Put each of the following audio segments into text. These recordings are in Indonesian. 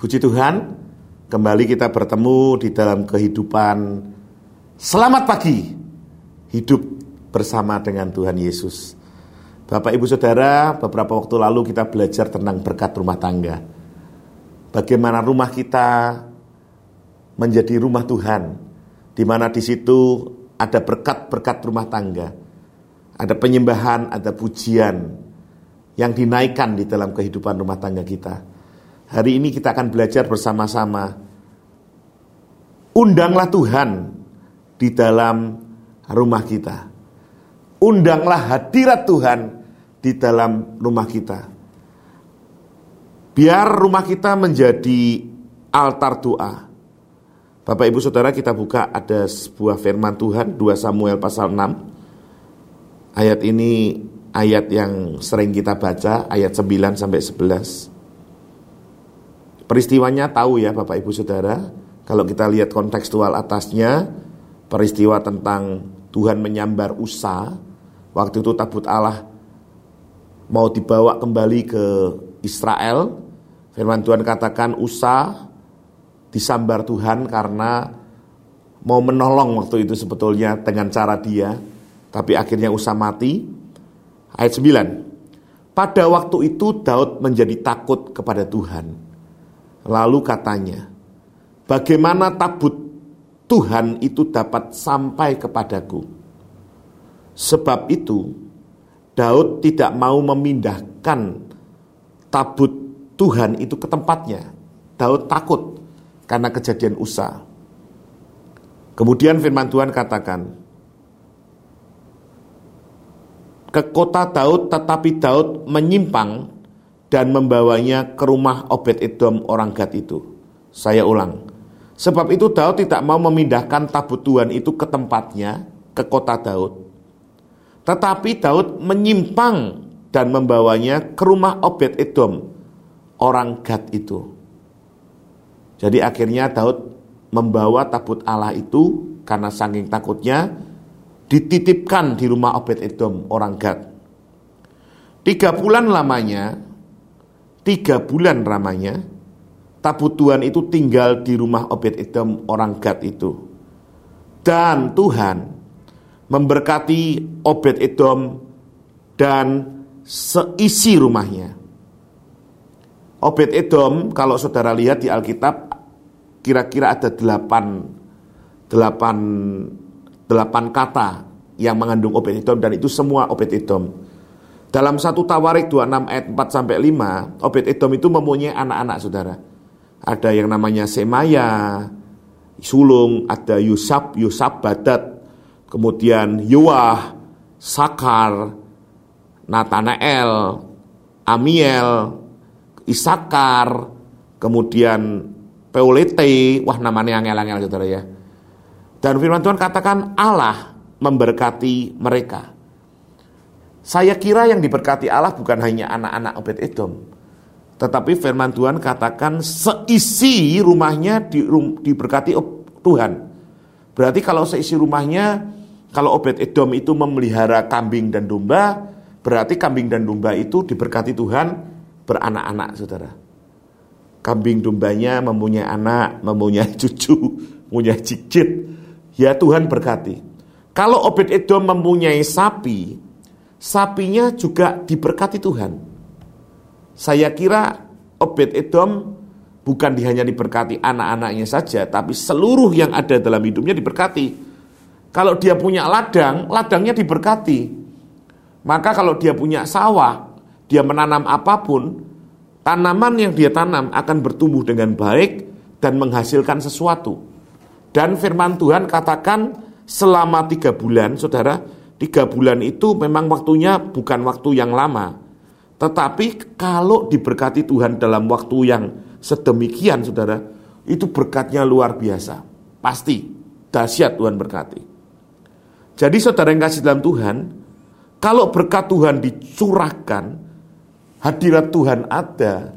Puji Tuhan, kembali kita bertemu di dalam kehidupan Selamat pagi, hidup bersama dengan Tuhan Yesus. Bapak Ibu Saudara, beberapa waktu lalu kita belajar tentang berkat rumah tangga. Bagaimana rumah kita menjadi rumah Tuhan, di mana di situ ada berkat-berkat rumah tangga, ada penyembahan, ada pujian yang dinaikkan di dalam kehidupan rumah tangga kita. Hari ini kita akan belajar bersama-sama. Undanglah Tuhan di dalam rumah kita. Undanglah hadirat Tuhan di dalam rumah kita. Biar rumah kita menjadi altar doa. Bapak Ibu Saudara kita buka ada sebuah firman Tuhan 2 Samuel pasal 6. Ayat ini ayat yang sering kita baca ayat 9 sampai 11. Peristiwanya tahu ya Bapak Ibu Saudara. Kalau kita lihat kontekstual atasnya, peristiwa tentang Tuhan menyambar Usa, waktu itu tabut Allah mau dibawa kembali ke Israel. Firman Tuhan katakan Usa disambar Tuhan karena mau menolong waktu itu sebetulnya dengan cara dia, tapi akhirnya Usa mati. Ayat 9. Pada waktu itu Daud menjadi takut kepada Tuhan Lalu katanya, bagaimana tabut Tuhan itu dapat sampai kepadaku? Sebab itu, Daud tidak mau memindahkan tabut Tuhan itu ke tempatnya. Daud takut karena kejadian Usa. Kemudian firman Tuhan katakan, ke kota Daud tetapi Daud menyimpang dan membawanya ke rumah Obed Edom orang Gad itu. Saya ulang. Sebab itu Daud tidak mau memindahkan tabut Tuhan itu ke tempatnya, ke kota Daud. Tetapi Daud menyimpang dan membawanya ke rumah Obed Edom, orang Gad itu. Jadi akhirnya Daud membawa tabut Allah itu karena saking takutnya dititipkan di rumah Obed Edom, orang Gad. Tiga bulan lamanya tiga bulan ramanya, tabut Tuhan itu tinggal di rumah Obed Edom orang Gad itu. Dan Tuhan memberkati Obed Edom dan seisi rumahnya. Obed Edom kalau saudara lihat di Alkitab kira-kira ada delapan, delapan, delapan kata yang mengandung Obed Edom dan itu semua Obed Edom. Dalam satu Tawarik 26 ayat 4 sampai 5, Obed Edom itu mempunyai anak-anak Saudara. Ada yang namanya Semaya, Sulung, ada Yusab, Yusab Badat, kemudian Yoah, Sakar, Nathanael, Amiel, Isakar, kemudian Peulete, wah namanya yang angel saudara ya. Dan firman Tuhan katakan Allah memberkati mereka. Saya kira yang diberkati Allah bukan hanya anak-anak Obed Edom. Tetapi firman Tuhan katakan seisi rumahnya di, diberkati Tuhan. Berarti kalau seisi rumahnya, kalau Obed Edom itu memelihara kambing dan domba, berarti kambing dan domba itu diberkati Tuhan beranak-anak saudara. Kambing dombanya mempunyai anak, mempunyai cucu, mempunyai cicit. Ya Tuhan berkati. Kalau Obed Edom mempunyai sapi, sapinya juga diberkati Tuhan. Saya kira Obed Edom bukan hanya diberkati anak-anaknya saja, tapi seluruh yang ada dalam hidupnya diberkati. Kalau dia punya ladang, ladangnya diberkati. Maka kalau dia punya sawah, dia menanam apa pun, tanaman yang dia tanam akan bertumbuh dengan baik dan menghasilkan sesuatu. Dan firman Tuhan katakan selama tiga bulan, saudara, Tiga bulan itu memang waktunya bukan waktu yang lama. Tetapi kalau diberkati Tuhan dalam waktu yang sedemikian saudara, itu berkatnya luar biasa. Pasti, dahsyat Tuhan berkati. Jadi saudara yang kasih dalam Tuhan, kalau berkat Tuhan dicurahkan, hadirat Tuhan ada,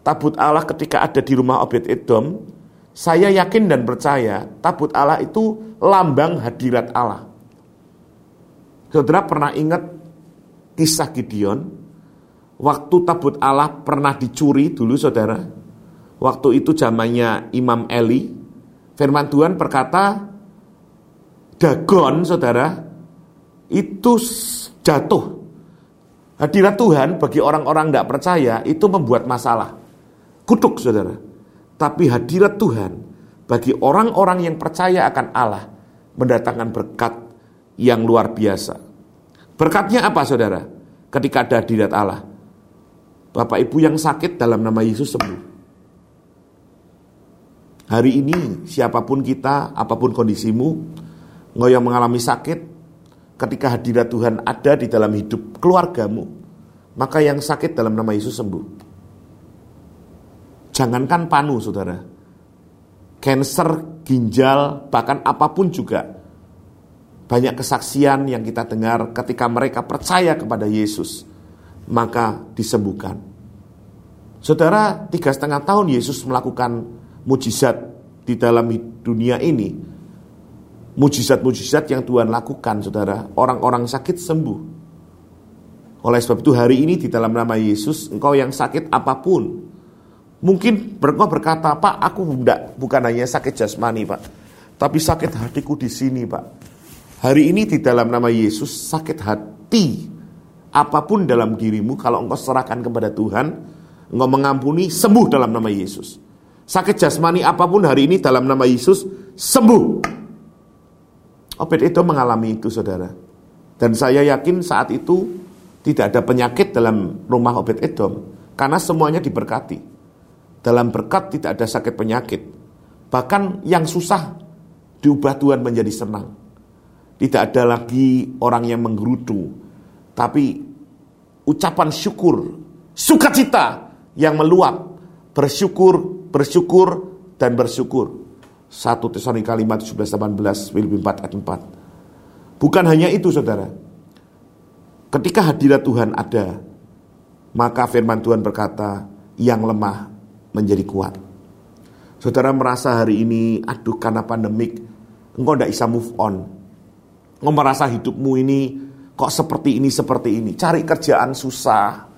tabut Allah ketika ada di rumah Obed Edom, saya yakin dan percaya tabut Allah itu lambang hadirat Allah. Saudara pernah ingat kisah Gideon? Waktu tabut Allah pernah dicuri dulu saudara. Waktu itu zamannya Imam Eli, firman Tuhan berkata, Dagon, saudara, itu jatuh. Hadirat Tuhan bagi orang-orang tidak percaya itu membuat masalah. Kutuk, saudara. Tapi hadirat Tuhan bagi orang-orang yang percaya akan Allah mendatangkan berkat yang luar biasa. Berkatnya apa, saudara? Ketika ada hadirat Allah. Bapak Ibu yang sakit dalam nama Yesus sembuh. Hari ini siapa pun kita, apa pun kondisimu, engkau yang mengalami sakit, ketika hadirat Tuhan ada di dalam hidup keluargamu, maka yang sakit dalam nama Yesus sembuh. Jangankan panu, saudara. Cancer, ginjal, bahkan apa pun juga. Banyak kesaksian yang kita dengar ketika mereka percaya kepada Yesus, maka disembuhkan. Saudara, tiga setengah tahun Yesus melakukan mujizat di dalam dunia ini, mujizat-mujizat yang Tuhan lakukan, saudara, orang-orang sakit sembuh. Oleh sebab itu hari ini di dalam nama Yesus, engkau yang sakit apa pun, mungkin engkau berkata, Pak, aku tidak, bukan hanya sakit jasmani, Pak, tapi sakit hatiku di sini, Pak. Hari ini di dalam nama Yesus, sakit hati, apa pun dalam dirimu, kalau engkau serahkan kepada Tuhan, engkau mengampuni, sembuh dalam nama Yesus. Sakit jasmani apa pun hari ini dalam nama Yesus sembuh. Obed itu mengalami itu saudara. Dan saya yakin saat itu tidak ada penyakit dalam rumah Obed Edom. Karena semuanya diberkati. Dalam berkat tidak ada sakit penyakit. Bahkan yang susah diubah Tuhan menjadi senang. Tidak ada lagi orang yang menggerutu. Tapi ucapan syukur, sukacita yang meluap. Bersyukur bersyukur dan bersyukur. 1 Tesalonika 5 17 18 Filipi 4 ayat 4. Bukan hanya itu Saudara. Ketika hadirat Tuhan ada, maka firman Tuhan berkata, yang lemah menjadi kuat. Saudara merasa hari ini, aduh karena pandemik, engkau tidak bisa move on. Merasa hidupmu ini kok seperti ini, seperti ini. Cari kerjaan susah.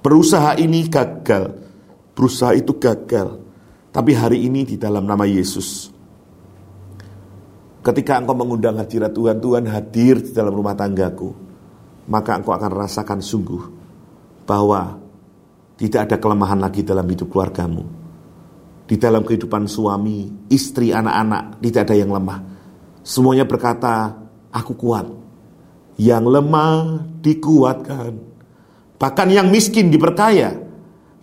Berusaha ini gagal berusaha itu gagal. Tapi hari ini di dalam nama Yesus, ketika engkau mengundang hadirat Tuhan, Tuhan hadir di dalam rumah tanggaku, maka engkau akan rasakan sungguh bahwa tidak ada kelemahan lagi dalam hidup keluargamu. Di dalam kehidupan suami, istri, anak-anak, tidak ada yang lemah. Semuanya berkata, aku kuat. Yang lemah dikuatkan. Bahkan yang miskin diperkaya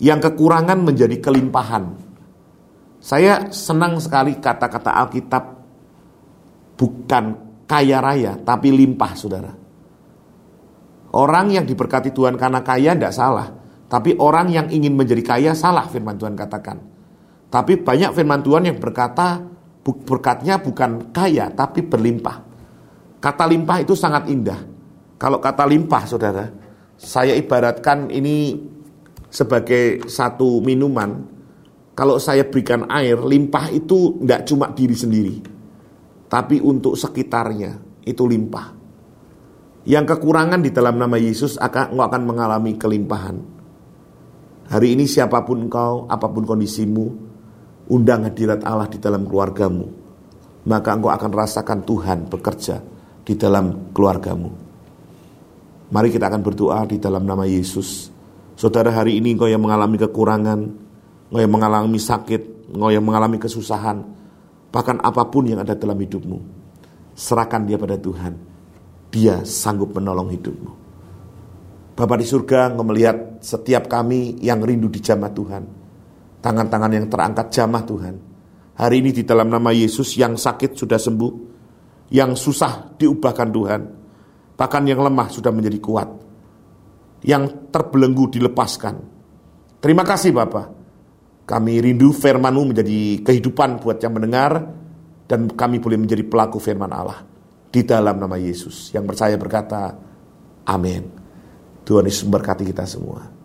yang kekurangan menjadi kelimpahan. Saya senang sekali kata-kata Alkitab bukan kaya raya tapi limpah saudara. Orang yang diberkati Tuhan karena kaya tidak salah. Tapi orang yang ingin menjadi kaya salah firman Tuhan katakan. Tapi banyak firman Tuhan yang berkata berkatnya bukan kaya tapi berlimpah. Kata limpah itu sangat indah. Kalau kata limpah saudara, saya ibaratkan ini sebagai satu minuman, kalau saya berikan air, limpah itu tidak cuma diri sendiri, tapi untuk sekitarnya itu limpah. Yang kekurangan di dalam nama Yesus akan akan mengalami kelimpahan. Hari ini siapa pun engkau, apa pun kondisimu, undang hadirat Allah di dalam keluargamu. Maka engkau akan rasakan Tuhan bekerja di dalam keluargamu. Mari kita akan berdoa di dalam nama Yesus. Saudara hari ini engkau yang mengalami kekurangan, engkau yang mengalami sakit, engkau yang mengalami kesusahan, bahkan apa pun yang ada dalam hidupmu, serahkan dia pada Tuhan. Dia sanggup menolong hidupmu. Bapak di surga, engkau melihat setiap kami yang rindu di jamah Tuhan. Tangan-tangan yang terangkat jamah Tuhan. Hari ini di dalam nama Yesus yang sakit sudah sembuh, yang susah diubahkan Tuhan, bahkan yang lemah sudah menjadi kuat yang terbelenggu dilepaskan. Terima kasih Bapak. Kami rindu firman-Mu menjadi kehidupan buat yang mendengar dan kami boleh menjadi pelaku firman Allah di dalam nama Yesus. Yang percaya berkata, amin. Tuhan Yesus memberkati kita semua.